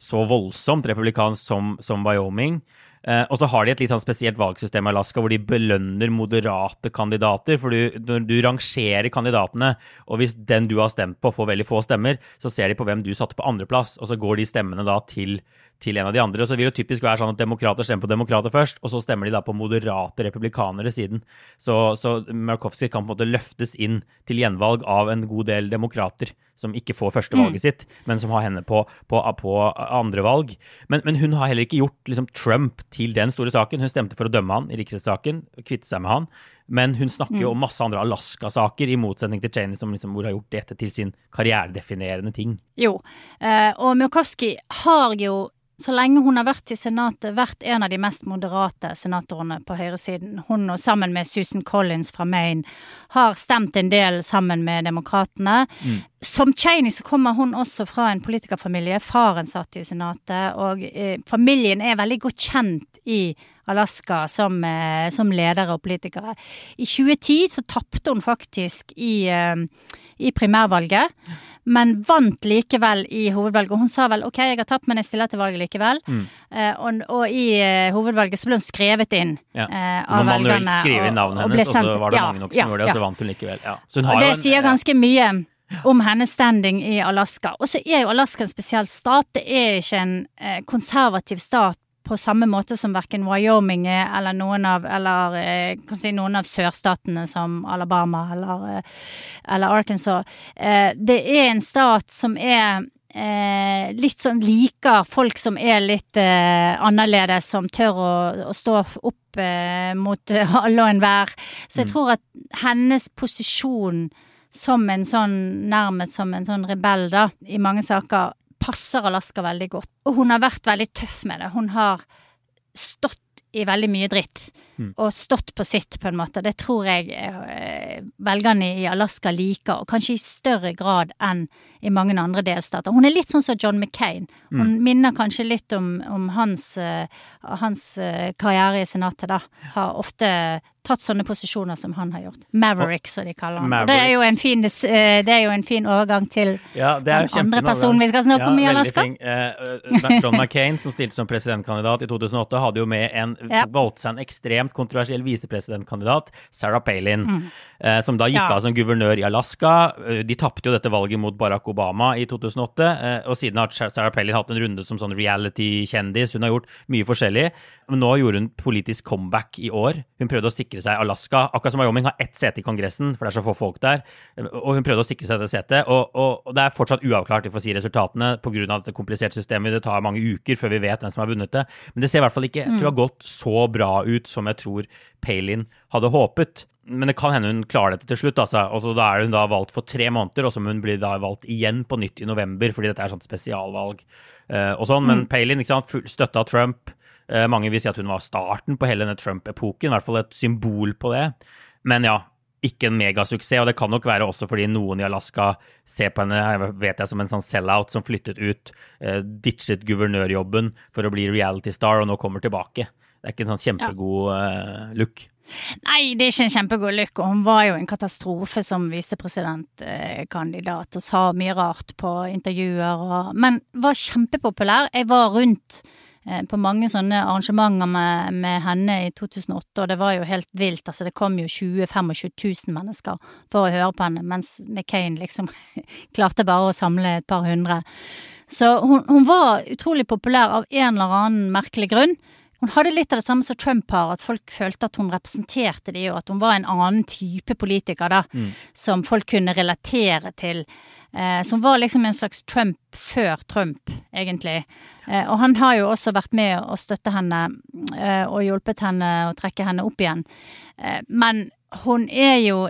Speaker 1: så voldsomt republikansk som, som Wyoming. Eh, og så har de et litt sånn spesielt valgsystem i Alaska hvor de belønner moderate kandidater. For du, når du rangerer kandidatene, og hvis den du har stemt på, får veldig få stemmer, så ser de på hvem du satte på andreplass, og så går de stemmene da til, til en av de andre. Og Så det vil jo typisk være sånn at demokrater stemmer på demokrater først, og så stemmer de da på moderate republikanere siden. Så, så Markovskij kan på en måte løftes inn til gjenvalg av en god del demokrater som ikke får førstevalget mm. sitt, men som har henne på, på, på andre valg. Men, men, hun har heller ikke gjort liksom, Trump til den store saken. Hun stemte for å dømme han i riksrettssaken, kvitte seg med han. Men hun snakker jo mm. om masse andre Alaska-saker, i motsetning til Cheney, som liksom, hvor har gjort dette til sin karrieredefinerende ting.
Speaker 2: Jo, eh, og Murkowski har jo så lenge hun har vært i Senatet, vært en av de mest moderate senatorene på høyresiden. Hun og sammen med Susan Collins fra Maine har stemt en del sammen med demokratene. Mm. Som Cheney så kommer hun også fra en politikerfamilie. Faren satt i Senatet, og eh, familien er veldig godt kjent i Alaska som, eh, som ledere og politikere. I 2010 så tapte hun faktisk i, eh, i primærvalget men vant likevel i hovedvalget. Hun sa vel OK, jeg har tapt, men jeg stiller til valget likevel. Mm. Uh, og, og, i hovedvalget så ble hun skrevet inn ja. av
Speaker 1: Man
Speaker 2: velgerne.
Speaker 1: Man skrive inn navnet hennes, og, og så var det ja, mange nok som ja, gjorde det, og så vant hun likevel. Hun
Speaker 2: og det en, sier ganske mye om hennes standing i Alaska. Og så er jo Alaska en spesiell stat. Det er ikke en konservativ stat på samme måte som verken Wyoming eller noen av, eller, eh, si, noen av sørstatene som Alabama eller, eh, eller Arkansas. Eh, det er en stat som er Eh, litt sånn liker folk som er litt eh, annerledes, som tør å, å stå opp eh, mot alle og enhver. Så jeg mm. tror at hennes posisjon som en sånn, nærmest som en sånn rebell, da, i mange saker, passer Alaska veldig godt. Og hun har vært veldig tøff med det. Hun har stått i veldig mye dritt. Mm. Og stått på sitt, på en måte. Det tror jeg eh, velgerne i Alaska liker, og kanskje i større grad enn i mange andre delstater. Hun er litt sånn som John McCain. Hun mm. minner kanskje litt om, om hans, uh, hans uh, karriere i Senatet, da. Har ofte tatt sånne posisjoner som han har gjort. Maverick, som de kaller han. Det er, fin, eh, det er jo en fin overgang til ja, den andre personen vi skal snakke ja, om i Alaska.
Speaker 1: Uh, John McCain, som stilte som presidentkandidat i 2008, hadde jo med en ja. valgte seg en ekstremt kontroversiell visepresidentkandidat, Sarah Palin, mm. eh, som da gikk ja. av som guvernør i Alaska. Uh, de tapte jo dette valget mot Barack Obama i 2008, og siden har Sarah Palin hatt en runde som sånn reality-kjendis. Hun har gjort mye forskjellig. Men nå gjorde hun politisk comeback i år. Hun prøvde å sikre sikre seg Alaska. Akkurat som Wyoming har ett sete i Kongressen, for det er så få folk der. Og hun prøvde å sikre seg det setet. Og, og, og det er fortsatt uavklart, vi får si resultatene, pga. dette kompliserte systemet. Det tar mange uker før vi vet hvem som har vunnet det. Men det ser i hvert fall ikke ut til å ha gått så bra ut som jeg tror Palin hadde håpet. Men det kan hende hun klarer dette til slutt. altså. Og så Da er hun da valgt for tre måneder, og så må hun bli da valgt igjen på nytt i november, fordi dette er sånt spesialvalg. Uh, og sånn, Men mm. Palin ikke sant, støtta Trump. Uh, mange vil si at hun var starten på hele denne Trump-epoken, i hvert fall et symbol på det. Men ja, ikke en megasuksess, og det kan nok være også fordi noen i Alaska ser på henne vet jeg, som en sånn sell-out som flyttet ut, eh, ditchet guvernørjobben for å bli reality star, og nå kommer tilbake. Det er ikke en sånn kjempegod uh, look.
Speaker 2: Nei, det er ikke en kjempegod look, og hun var jo en katastrofe som visepresidentkandidat og sa mye rart på intervjuer, og, men var kjempepopulær. Jeg var rundt Eh, på mange sånne arrangementer med, med, henne i 2008, og det var jo helt vilt. Altså, det kom jo 20 000-25 000 mennesker for å høre på henne, mens McCain liksom klarte bare å samle et par hundre. Så hun, hun, var utrolig populær av en eller annen merkelig grunn. Hun hadde litt av det samme som Trump har, at folk følte at hun representerte de, og at hun var en annen type politiker, da, mm. som folk kunne relatere til. Eh, som var liksom en slags Trump før Trump, egentlig. Eh, og han har jo også vært med å støtte henne eh, og hjulpet henne å trekke henne opp igjen. Eh, men hun er jo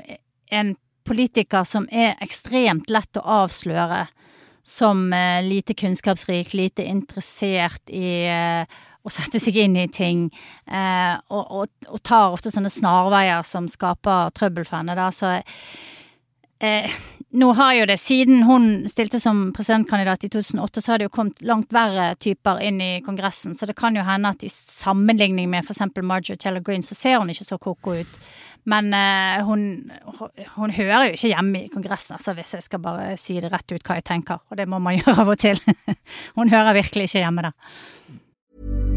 Speaker 2: en politiker som er ekstremt lett å avsløre som eh, lite kunnskapsrik, lite interessert i eh, å setter seg inn i ting, og, og, og, tar ofte sånne snarveier som skaper trøbbel for henne, da. Så eh, nå har jo det, siden hun stilte som presidentkandidat i 2008, så har det jo kommet langt verre typer inn i Kongressen. Så det kan jo hende at i sammenligning med f.eks. Marjorie Taylor Green, så ser hun ikke så koko ut. Men eh, hun, hun, hører jo ikke hjemme i Kongressen, altså hvis jeg skal bare si det rett ut hva jeg tenker. Og det må man gjøre av og til. hun hører virkelig ikke hjemme der.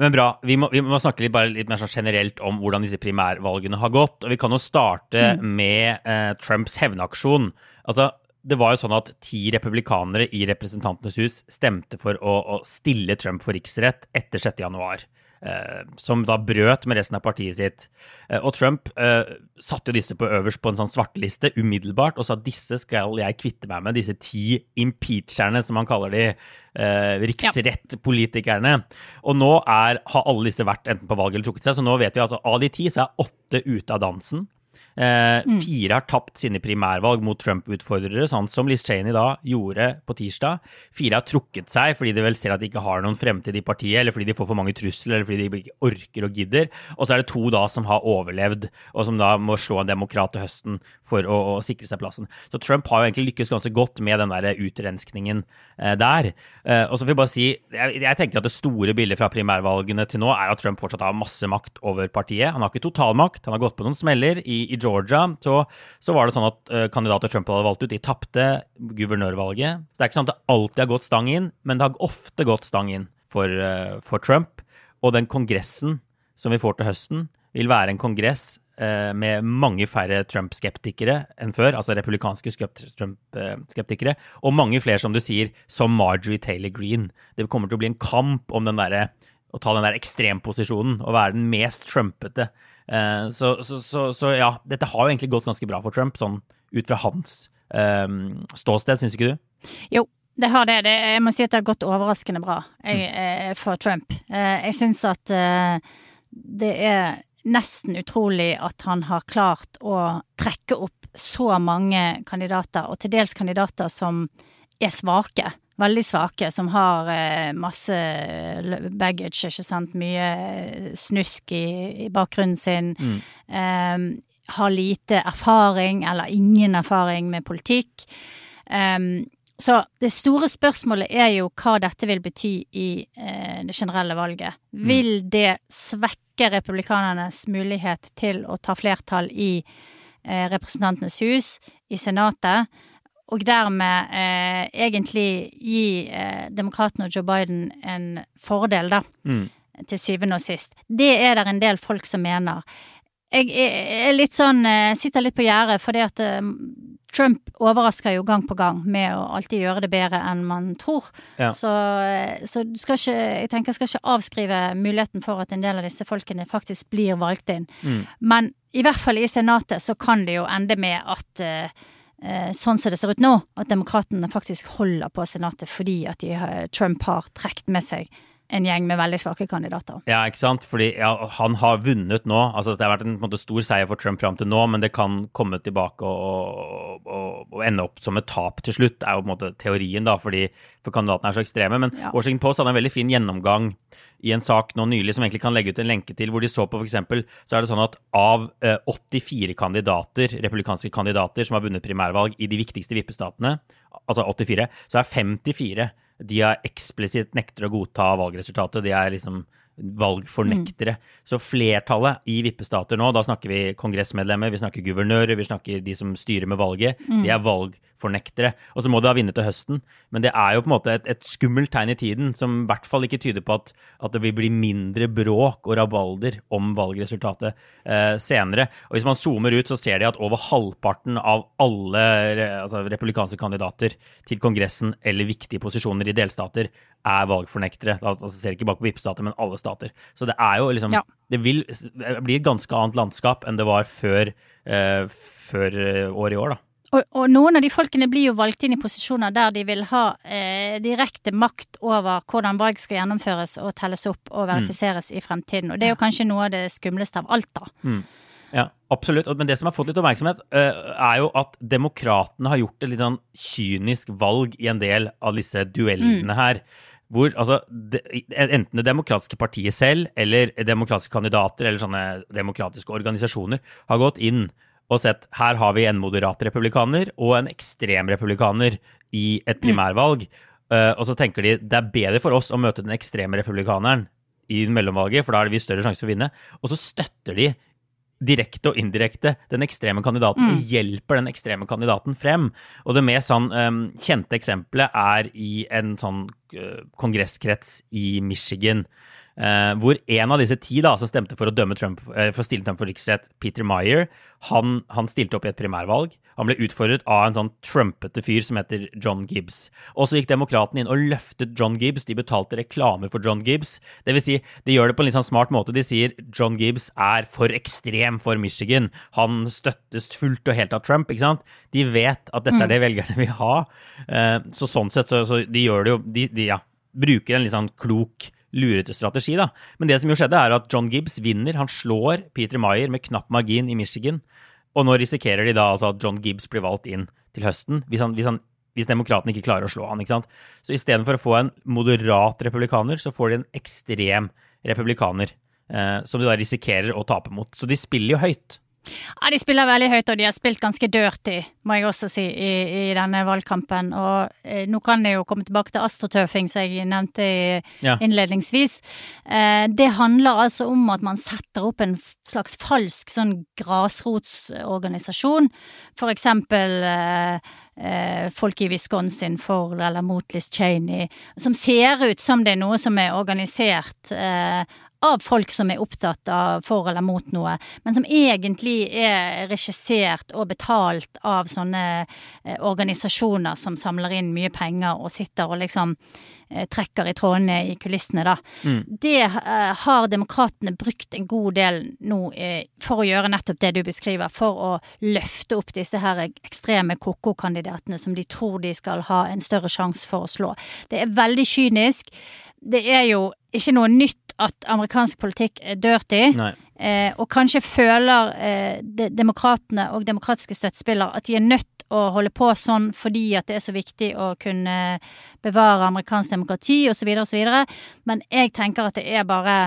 Speaker 1: Men bra. Vi må, vi må snakke litt, bare litt mer sånn generelt om hvordan disse primærvalgene har gått. Og vi kan jo starte
Speaker 2: Mm.
Speaker 1: med eh, Trumps hevnaksjon. Altså, det var jo sånn at ti republikanere i Representantenes hus stemte for å, å stille Trump for riksrett etter 6. januar. Eh, som da brøt med resten av partiet sitt. Eh, og Trump eh, satte jo disse på øverst på en sånn svarteliste umiddelbart og sa disse skal jeg kvitte meg med, disse ti impeacherne, som han kaller de. Eh, riksrettpolitikerne. Og nå er, har alle disse vært enten på valg eller trukket seg, så nå vet vi at av de ti så er åtte ute av dansen. Eh, Fire har tapt sine primærvalg mot Trump-utfordrere, sånn som Liz Cheney da gjorde på tirsdag. Fire har trukket seg fordi de vel ser at de ikke har noen fremtid i partiet, eller fordi de får for mange trusler, eller fordi de ikke orker og gidder. Og så er det to da som har overlevd, og som da må slå en demokrat til høsten for å, å sikre seg plassen. Så Trump har jo egentlig lykkes ganske godt med den der utrenskningen eh, der. Eh, og så vil jeg bare si, jeg, jeg tenker at det store bildet fra primærvalgene til nå er at Trump fortsatt har masse makt over partiet. Han har ikke totalmakt, han har gått på noen smeller. I, i Georgia så, så var det sånn at eh, kandidater Trump hadde valgt ut, de tapte guvernørvalget. Så det er ikke sånn at det alltid har gått stang inn, men det har ofte gått stang inn for, eh, for Trump. Og den kongressen som vi får til høsten, vil være en kongress eh, med mange færre Trump-skeptikere enn før, altså republikanske Trump-skeptikere, og mange flere, som du sier, som Marjorie Taylor Greene. Det kommer til å bli en kamp om den derre å ta den der ekstremposisjonen og være den mest trumpete. Eh, så, så, så, så ja, dette har jo egentlig gått ganske bra for Trump, sånn ut fra hans eh, ståsted, syns ikke du?
Speaker 2: Jo, det har det. det. Jeg må si at det har gått overraskende bra jeg, eh, for Trump. Eh, jeg syns at det er nesten utrolig at han har klart å trekke opp så mange kandidater, og til dels kandidater som er svake. Veldig svake, som har eh, masse baggage, ikke sant. Mye snusk i, i bakgrunnen sin. Eh, har lite erfaring, eller ingen erfaring med politikk. Um, så det store spørsmålet er jo hva dette vil bety i eh, det generelle valget. Vil det svekke republikanernes mulighet til å ta flertall i eh, Representantenes hus, i Senatet, og dermed eh, egentlig gi eh, demokratene og Joe Biden en fordel, da,
Speaker 1: Mm.
Speaker 2: til syvende og sist. Det er det en del folk som mener. Jeg er litt sånn eh, Sitter litt på gjerdet, fordi at eh, Trump overrasker jo gang på gang med å alltid gjøre det bedre enn man tror.
Speaker 1: Ja.
Speaker 2: Så, eh, så ikke, jeg tenker jeg skal ikke avskrive muligheten for at en del av disse folkene faktisk blir valgt inn.
Speaker 1: Mm.
Speaker 2: Men i hvert fall i Senatet så kan det jo ende med at sånn som det ser ut nå, at demokratene faktisk holder på Senatet fordi at har- Trump har trukket med seg en gjeng med veldig svake kandidater.
Speaker 1: Ja, ikke sant? Fordi ja, han har vunnet nå. Altså, det har vært en, på en måte, stor seier for Trump fram til nå, men det kan komme tilbake og, og, og ende opp som et tap til slutt, er jo på en måte teorien, da, fordi for kandidatene er så ekstreme. Men
Speaker 2: Ja.
Speaker 1: Washington Post hadde en veldig fin gjennomgang i en sak nå nylig som egentlig kan legge ut en lenke til, hvor de så på f.eks. så er det sånn at av eh, 84 kandidater, republikanske kandidater som har vunnet primærvalg i de viktigste vippestatene, altså 84, så er 54 de har eksplisitt nekter å godta valgresultatet. De er liksom valgfornektere. Så flertallet i vippestater nå, da snakker vi kongressmedlemmer, vi snakker guvernører, vi snakker de som styrer med valget, de er valgfornektere. Og så må de ha vunnet til høsten. Men det er jo på en måte et, et skummelt tegn i tiden som i hvert fall ikke tyder på at, at det vil bli mindre bråk og rabalder om valgresultatet eh, senere. Og hvis man zoomer ut, så ser de at over halvparten av alle altså, republikanske kandidater til Kongressen eller viktige posisjoner i delstater er valgfornektere. Altså ser ikke bare på vippestater, men alle stater. Så det er jo liksom
Speaker 2: Ja.
Speaker 1: Det vil bli et ganske annet landskap enn det var før, eh, før eh, året i år, da.
Speaker 2: Og, og noen av de folkene blir jo valgt inn i posisjoner der de vil ha eh, direkte makt over hvordan valg skal gjennomføres og telles opp og verifiseres i fremtiden. Og det er jo kanskje noe av det skumleste av alt, da.
Speaker 1: Ja, absolutt. Men det som har fått litt oppmerksomhet, eh, er jo at demokratene har gjort et litt sånn kynisk valg i en del av disse duellene her. Hvor altså de, enten det demokratiske partiet selv eller demokratiske kandidater eller sånne demokratiske organisasjoner har gått inn og sett her har vi en moderat republikaner og en ekstrem republikaner i et primærvalg. Eh, og så tenker de det er bedre for oss å møte den ekstreme republikaneren i mellomvalget, for da har vi større sjanse for å vinne. Og så støtter de direkte og indirekte den ekstreme kandidaten Mm. hjelper den ekstreme kandidaten frem. Og det mest sånn um, kjente eksempelet er i en sånn uh, kongresskrets i Michigan. Eh, hvor en av disse ti da, som stemte for å dømme Trump, uh, for å stille Trump for riksrett, Peter Meyer, han, han stilte opp i et primærvalg. Han ble utfordret av en sånn trumpete fyr som heter John Gibbs. Og så gikk demokratene inn og løftet John Gibbs. De betalte reklame for John Gibbs. Det vil si, de gjør det på en litt sånn smart måte. De sier John Gibbs er for ekstrem for Michigan. Han støttes fullt og helt av Trump, ikke sant? De vet at dette er det velgerne vil ha. Uh, Så sånn sett, så, så de gjør det jo De, de ja, bruker en litt sånn klok lurete strategi, da. Men det som jo skjedde, er at John Gibbs vinner. Han slår Peter Meyer med knapp margin i Michigan. Og nå risikerer de da altså at John Gibbs blir valgt inn til høsten, hvis, han, hvis, han, hvis demokratene ikke klarer å slå han, ikke sant. Så istedenfor å få en moderat republikaner, så får de en ekstrem republikaner. Eh, som de da risikerer å tape mot. Så de spiller jo høyt.
Speaker 2: Ja, De spiller veldig høyt, og de har spilt ganske dirty, må jeg også si, i, i denne valgkampen. Og eh, nå kan jeg jo komme tilbake til astrotøfing, som jeg nevnte
Speaker 1: Ja.
Speaker 2: innledningsvis. Eh, det handler altså om at man setter opp en slags falsk sånn grasrotsorganisasjon. For eksempel eh, eh, folk i Wisconsin for eller mot Liz Cheney, som ser ut som det er noe som er organisert eh, av folk som er opptatt av for eller mot noe, men som egentlig er regissert og betalt av sånne eh, organisasjoner som samler inn mye penger og sitter og liksom eh, trekker i trådene i kulissene, da. Det eh, har demokratene brukt en god del nå for å gjøre nettopp det du beskriver, for å løfte opp disse her ekstreme koko-kandidatene som de tror de skal ha en større sjanse for å slå. Det er veldig kynisk. Det er jo ikke noe nytt at amerikansk politikk er dirty. Eh, og kanskje føler eh, de, demokratene og demokratiske støttespillere at de er nødt å holde på sånn fordi at det er så viktig å kunne bevare amerikansk demokrati osv. osv. Men jeg tenker at det er bare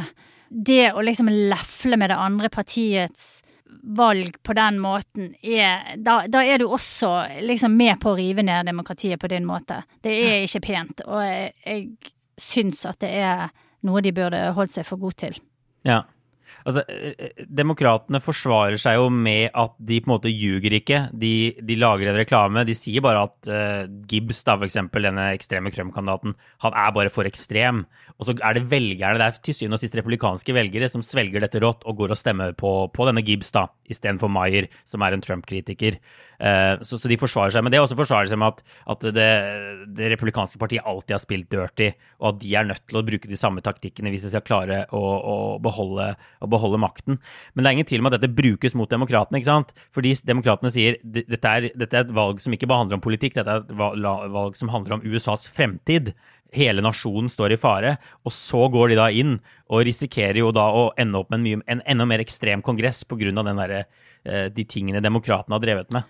Speaker 2: det å liksom lefle med det andre partiets valg på den måten er Da, da er du også liksom med på å rive ned demokratiet på din måte. Det er ikke pent, og jeg, jeg syns at det er noe de burde holdt seg for god til.
Speaker 1: Ja. Altså, eh, eh, Demokratene forsvarer seg jo med at de på en måte ljuger ikke. De, de lager en reklame. De sier bare at uh, Gibbs, da, for eksempel, denne ekstreme Trump-kandidaten, han er bare for ekstrem. Og så er det velgerne, det er til syvende og sist republikanske velgere, som svelger dette rått og går og stemmer på, på denne Gibbs da, istedenfor Meyer, som er en Trump-kritiker. Eh, så, så de forsvarer seg med det, og så forsvarer de seg med at, at det, det republikanske partiet alltid har spilt dirty, og at de er nødt til å bruke de samme taktikkene hvis de skal klare å, å, beholde, å beholde makten. Men det er ingen tvil om at dette brukes mot demokratene, ikke sant? Fordi demokratene sier "D- dette er, dette er et valg som ikke bare handler om politikk, dette er et valg som handler om USAs fremtid. Hele nasjonen står i fare, og så går de da inn og risikerer jo da å ende opp med en, mye, en enda mer ekstrem kongress pga. eh, de tingene demokratene har drevet med.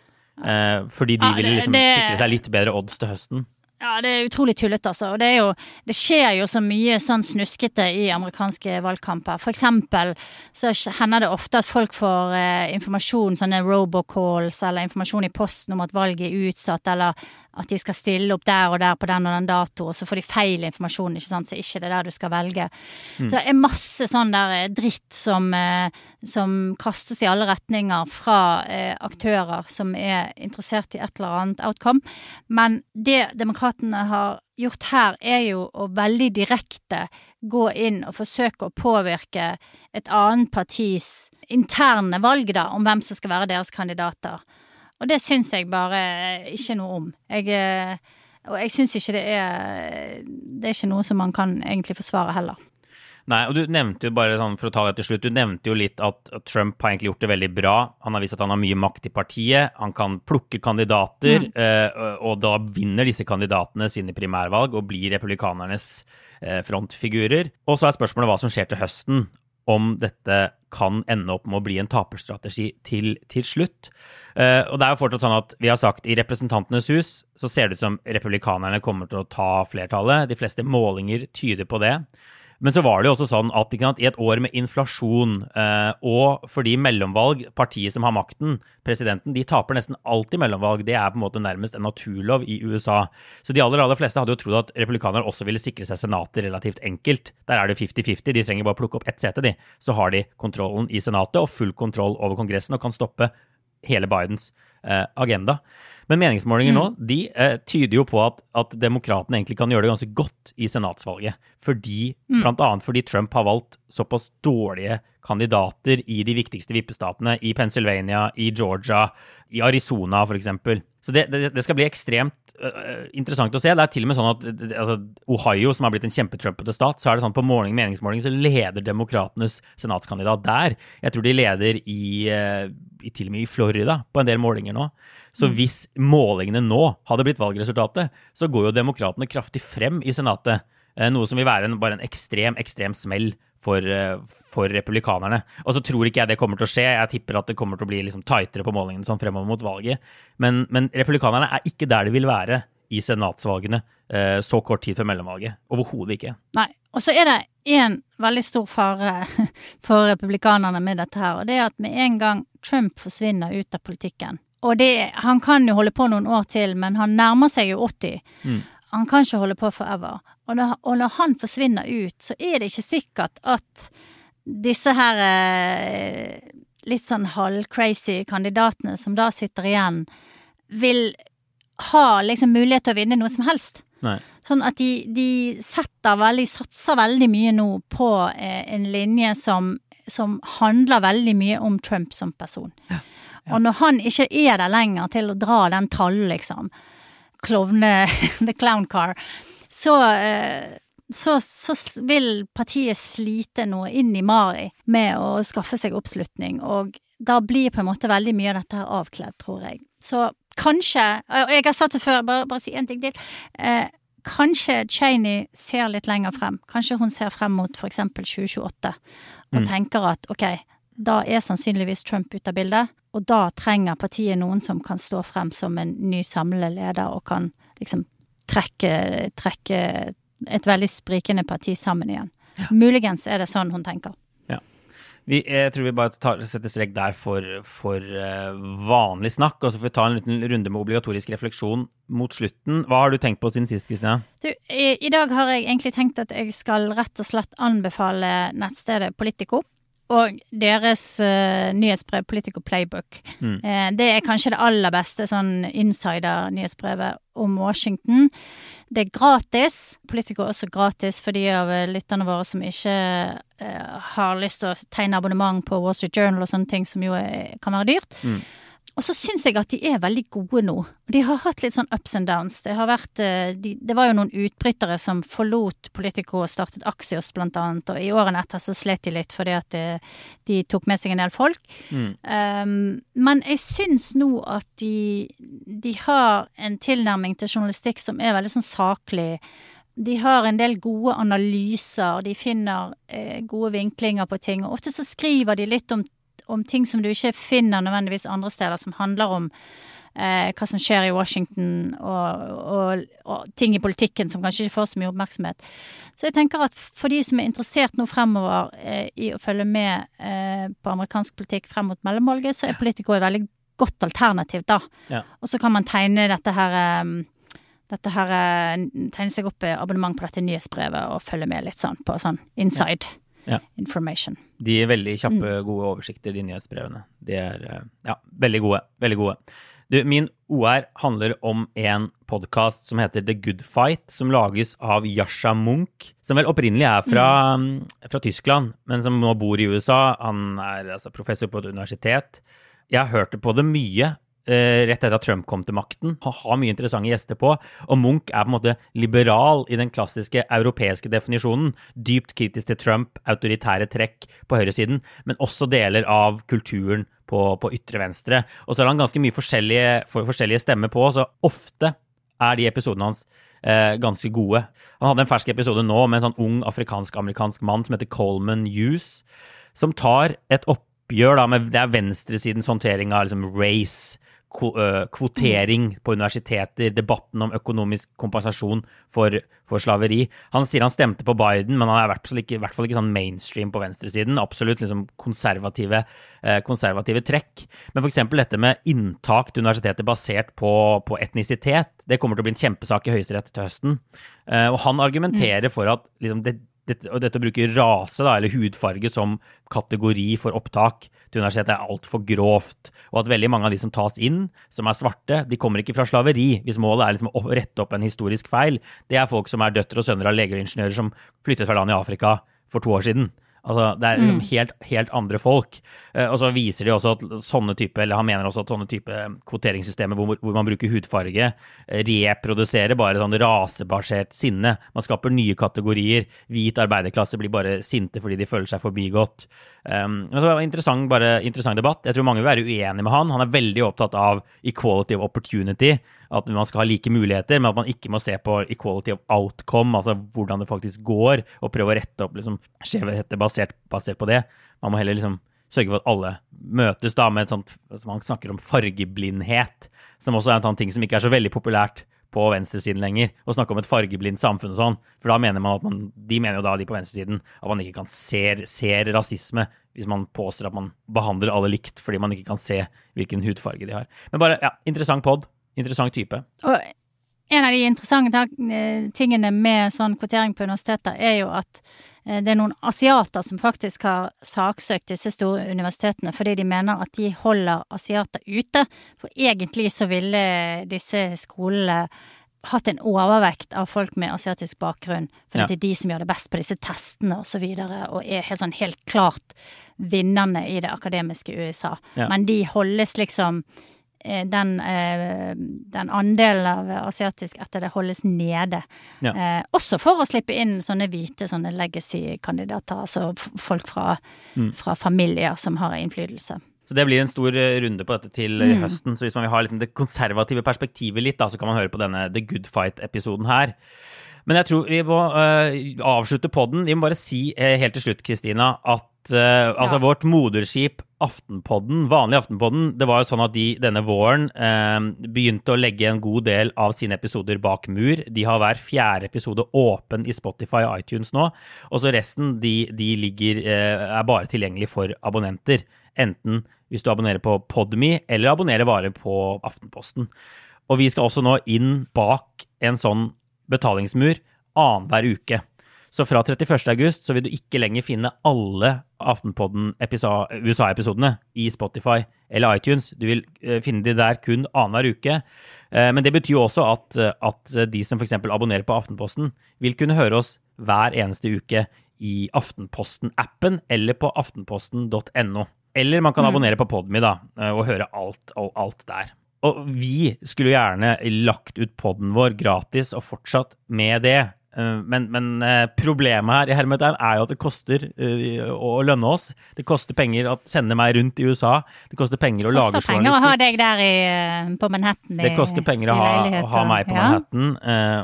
Speaker 1: Eh, fordi de
Speaker 2: Ja,
Speaker 1: ville liksom
Speaker 2: det-
Speaker 1: sikre seg litt bedre odds til høsten.
Speaker 2: Ja, det er utrolig tullete, altså. Og det jo Det skjer jo så mye sånn snuskete i amerikanske valgkamper. For eksempel så hender det ofte at folk får eh, informasjon, sånne robocalls, eller informasjon i posten om at valget er utsatt, eller at de skal stille opp der og der på den og den dato, og så får de feil informasjon, ikke sant, så ikke det er der du skal velge. Så det er masse sånn der eh, dritt som, eh, som kastes i alle retninger fra eh, aktører som er interessert i et eller annet outcome. Men det demokratene har gjort her, er jo å veldig direkte gå inn og forsøke å påvirke et annet partis interne valg, da, om hvem som skal være deres kandidater. Og det syns jeg bare ikke noe om. Jeg, eh, og jeg syns ikke det er Det er ikke noe som man kan egentlig forsvare heller.
Speaker 1: Nei, og du nevnte jo bare sånn, for å ta det til slutt, du nevnte jo litt at Trump har egentlig gjort det veldig bra. Han har vist at han har mye makt i partiet. Han kan plukke kandidater, mm. eh, og da vinner disse kandidatene sine primærvalg og blir republikanernes eh, frontfigurer. Og så er spørsmålet hva som skjer til høsten. Om dette kan ende opp med å bli en taperstrategi til, til slutt. Uh, og det er jo fortsatt sånn at vi har sagt i Representantenes hus så ser det ut som republikanerne kommer til å ta flertallet. De fleste målinger tyder på det. Men så var det jo også sånn at sant, i et år med inflasjon, eh, og fordi mellomvalg, partiet som har makten, presidenten, de taper nesten alltid mellomvalg. Det er på en måte nærmest en naturlov i USA. Så de aller, aller fleste hadde jo trodd at republikanerne også ville sikre seg senatet relativt enkelt. Der er det 50-50. De trenger bare plukke opp ett sete, de. Så har de kontrollen i senatet og full kontroll over Kongressen og kan stoppe hele Bidens eh, agenda. Men meningsmålinger nå mm. de eh, tyder jo på at, at demokratene egentlig kan gjøre det ganske godt i senatsvalget. Fordi, mm. Blant annet fordi Trump har valgt såpass dårlige kandidater i de viktigste vippestatene. I Pennsylvania, i Georgia, i Arizona f.eks. Så det, det, det, skal bli ekstremt uh, interessant å se. Det er til og med sånn at altså, Ohio, som har blitt en kjempetrumpete stat, så er det sånn på måling, meningsmåling så leder demokratenes senatskandidat der. Jeg tror de leder i, uh, i, til og med i Florida på en del målinger nå. Så mm. hvis målingene nå hadde blitt valgresultatet, så går jo demokratene kraftig frem i Senatet. Uh, noe som vil være en, bare en ekstrem, ekstrem smell for, eh, for, republikanerne. Og så tror ikke jeg det kommer til å skje. Jeg tipper at det kommer til å bli liksom tightere på målingene sånn fremover mot valget. Men, men, republikanerne er ikke der de vil være i senatsvalgene eh, så kort tid før mellomvalget. Overhodet ikke.
Speaker 2: Nei. Og så er det én veldig stor fare for republikanerne med dette her, og det er at med en gang Trump forsvinner ut av politikken og det, han kan jo holde på noen år til, men han nærmer seg jo 80. Mm. Han kan ikke holde på forever. Og når, og når, han forsvinner ut, så er det ikke sikkert at disse her eh, litt sånn halvcrazy kandidatene som da sitter igjen, vil ha liksom mulighet til å vinne noe som helst.
Speaker 1: Nei.
Speaker 2: Sånn at de, de setter veldig, satser veldig mye nå på eh, en linje som, som, handler veldig mye om Trump som person. Ja. Ja. Og når han ikke er der lenger til å dra den trallen, liksom, klovne The clown car, så, eh, så, så, vil partiet slite noe inn i Mari med å skaffe seg oppslutning, og da blir på en måte veldig mye av dette her avkledd, tror jeg. Så kanskje, og jeg har sagt det før, bare, bare si én ting til. Eh, kanskje Cheney ser litt lenger frem. Kanskje hun ser frem mot eksempel 2028 og mm. tenker at ok, da er sannsynligvis Trump ute av bildet, og da trenger partiet noen som kan stå frem som en ny samlende leder og kan liksom trekke, trekke et veldig sprikende parti sammen igjen. Ja. Muligens er det sånn hun tenker.
Speaker 1: Ja. Vi, jeg tror vi bare tar, setter strek der for, for uh, vanlig snakk, og så får vi ta en liten runde med obligatorisk refleksjon mot slutten. Hva har du tenkt på siden sist, Kristina?
Speaker 2: I, I dag har jeg egentlig tenkt at jeg skal rett og slett anbefale nettstedet Politico og deres uh, nyhetsbrev, Politico Playbook. Mm. Uh, det er kanskje det aller beste sånn insider-nyhetsbrevet om Washington. Det er gratis. Politico er også gratis for de av lytterne våre som ikke uh, har lyst til å tegne abonnement på Wall Street Journal og sånne ting, som jo er, kan være dyrt. Mm. Og så syns jeg at de er veldig gode nå. De har hatt litt sånn ups and downs. Det har vært eh, de, Det var jo noen utbrytere som forlot Politico og startet Axios, blant annet, og i årene etter så slet de litt fordi at de, eh, de tok med seg en del folk. Mm. Um, men jeg syns nå at de, de har en tilnærming til journalistikk som er veldig sånn saklig. De har en del gode analyser, de finner eh, gode vinklinger på ting. Og ofte så skriver de litt om om ting som du ikke finner nødvendigvis andre steder, som handler om eh, hva som skjer i Washington, og, og, og, ting i politikken som kanskje ikke får så mye oppmerksomhet. Så jeg tenker at for de som er interessert nå fremover eh, i å følge med eh, på amerikansk politikk frem mot mellomvalget, så er Politico et veldig godt alternativ, da. Ja. Og så kan man tegne dette her eh, dette her eh, tegne seg opp i abonnement på dette nyhetsbrevet og følge med litt sånn på sånn inside
Speaker 1: Ja.
Speaker 2: information.
Speaker 1: De er veldig kjappe, gode oversikter, de nyhetsbrevene. De er eh, ja, veldig gode. Veldig gode. Du, min OR handler om en podkast som heter The Good Fight, som lages av Yasha Munch, som vel opprinnelig er fra, fra Tyskland, men som nå bor i USA. Han er altså professor på et universitet. Jeg har hørt på det mye. Eh, rett etter at Trump kom til makten. Han har mye interessante gjester på. Og Munch er på en måte liberal i den klassiske europeiske definisjonen. Dypt kritisk til Trump, autoritære trekk på høyresiden, men også deler av kulturen på, på ytre venstre. Og så har han ganske mye forskjellige, for, forskjellige stemmer på, så ofte er de episodene hans eh, ganske gode. Han hadde en fersk episode nå med en sånn ung afrikansk-amerikansk mann som heter Coleman Hughes, som tar et oppgjør da, med det er venstresidens håndtering av liksom, race, kvotering på universiteter, debatten om økonomisk kompensasjon for, for slaveri. Han sier han stemte på Biden, men han er i hvert fall ikke, hvert fall ikke sånn mainstream på venstresiden. Absolutt liksom konservative, konservative trekk. Men f.eks. dette med inntak til universitetet basert på, på etnisitet, det kommer til å bli en kjempesak i Høyesterett til høsten. Og han argumenterer for at liksom, det dette, og dette å bruke rase da, eller hudfarge som kategori for opptak til universitetet er altfor grovt. Og at veldig mange av de som tas inn, som er svarte, de kommer ikke fra slaveri. Hvis målet er liksom å rette opp en historisk feil. Det er folk som er døtre og sønner av leger og ingeniører som flyttet fra land i Afrika for to år siden. Altså, det er liksom helt, helt andre folk. Uh, og så viser de også at sånne type, eller han mener også at sånne type kvoteringssystemer hvor, hvor man bruker hudfarge, eh, reproduserer bare sånn rasebasert sinne. Man skaper nye kategorier. Hvit arbeiderklasse blir bare sinte fordi de føler seg forbigått. Um, men så var det en interessant, bare, interessant debatt. Jeg tror mange vil være uenig med han. Han er veldig opptatt av equality of opportunity. At man skal ha like muligheter, men at man ikke må se på equality of outcome, altså hvordan det faktisk går, og prøve å rette opp liksom, skjevheter basert, basert på det. Man må heller liksom sørge for at alle møtes da med et sånt altså Man snakker om fargeblindhet, som også er en sånn ting som ikke er så veldig populært på venstresiden lenger, å snakke om et fargeblindt samfunn og sånn. For da mener man at man, de mener jo da, de på venstresiden, at man ikke kan se ser rasisme hvis man påstår at man behandler alle likt fordi man ikke kan se hvilken hudfarge de har. Men bare, ja, interessant pod. Interessant type.
Speaker 2: Og en av de interessante eh, tingene med sånn kvotering på universiteter, er jo at eh, det er noen asiater som faktisk har saksøkt disse store universitetene fordi de mener at de holder asiater ute. For egentlig så ville disse skolene hatt en overvekt av folk med asiatisk bakgrunn, fordi
Speaker 1: Ja.
Speaker 2: det er de som gjør det best på disse testene og så videre, og er helt, sånn helt klart vinnerne i det akademiske USA.
Speaker 1: Ja.
Speaker 2: Men de holdes liksom den, eh, den andelen av asiatisk etter det holdes nede.
Speaker 1: Ja.
Speaker 2: Eh, også for å slippe inn sånne hvite sånne legacy-kandidater, altså folk fra,
Speaker 1: Mm.
Speaker 2: fra familier som har innflytelse.
Speaker 1: Så det blir en stor eh, runde på dette til mm. høsten. Så hvis man vil ha liksom det konservative perspektivet litt, da, så kan man høre på denne The Good Fight-episoden her. Men jeg tror vi må uh, avslutte poden. Vi må bare si uh, helt til slutt, Kristina, at uh, altså vårt moderskip Aftenpodden, vanlig Aftenpodden, det var jo sånn at de denne våren eh, begynte å legge en god del av sine episoder bak mur. De har hver fjerde episode åpen i Spotify og iTunes nå. Og så resten de, de ligger, eh, er bare tilgjengelig for abonnenter. Enten hvis du abonnerer på Podme, eller abonnerer bare på Aftenposten. Og vi skal også nå inn bak en sånn betalingsmur annenhver uke. Så fra 31. august så vil du ikke lenger finne alle Aftenpodden-USA-episodene i Spotify eller iTunes. Du vil eh, finne de der kun annenhver uke. Eh, men det betyr jo også at, eh, at de som f.eks. abonnerer på Aftenposten, vil kunne høre oss hver eneste uke i Aftenposten-appen eller på aftenposten.no. Eller man kan abonnere på Podme da, og høre alt, og alt der. Og vi skulle gjerne lagt ut podden vår gratis og fortsatt med det. Eh, Men, men eh, problemet her i hermetegn er jo at det koster eh, å lønne oss. Det koster penger å sende meg rundt i USA. Det koster penger å lage
Speaker 2: Koster penger å ha deg der i, på Manhattan.
Speaker 1: Det koster penger å ha, å ha meg på
Speaker 2: ja.
Speaker 1: Manhattan,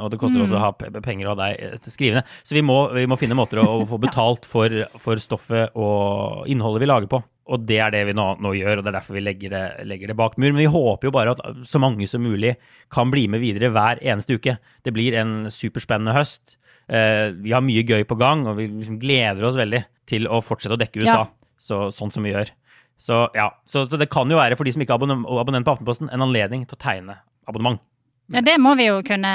Speaker 1: og det koster også å ha penger å ha deg skrivende. Så vi må, vi må finne måter å, å få betalt for, for stoffet og innholdet vi lager på. Og det er det vi nå, nå gjør, og det er derfor vi legger det, legger det bak mur. Men vi håper jo bare at så mange som mulig kan bli med videre hver eneste uke. Det blir en superspennende høst. Eh, vi har mye gøy på gang, og vi liksom gleder oss veldig til å fortsette å dekke USA,
Speaker 2: Ja.
Speaker 1: så, sånn som vi gjør. Så ja, så, så det kan jo være for de som ikke er abonn abonnent på Aftenposten, en anledning til å tegne abonnement.
Speaker 2: Ja, det må vi jo kunne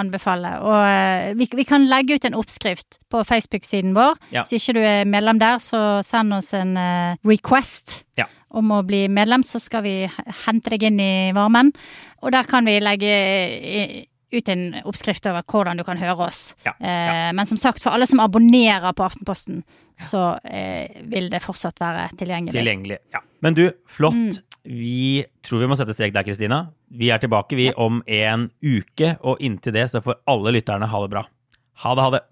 Speaker 2: anbefale. Og eh, vi, vi kan legge ut en oppskrift på Facebook-siden vår.
Speaker 1: Ja.
Speaker 2: Hvis ikke du er medlem der, så send oss en eh, request
Speaker 1: Ja.
Speaker 2: om å bli medlem, så skal vi hente deg inn i varmen. Og der kan vi legge ut en oppskrift over hvordan du kan høre oss.
Speaker 1: Ja,
Speaker 2: Eh, men som sagt, for alle som abonnerer på Aftenposten, så vil det fortsatt være tilgjengelig.
Speaker 1: Tilgjengelig. Ja. Men du, flott.
Speaker 2: Mm.
Speaker 1: Vi tror vi må sette strek der, Kristina. Vi er tilbake vi om en uke, og inntil det så får alle lytterne ha det bra. Ha det, ha det.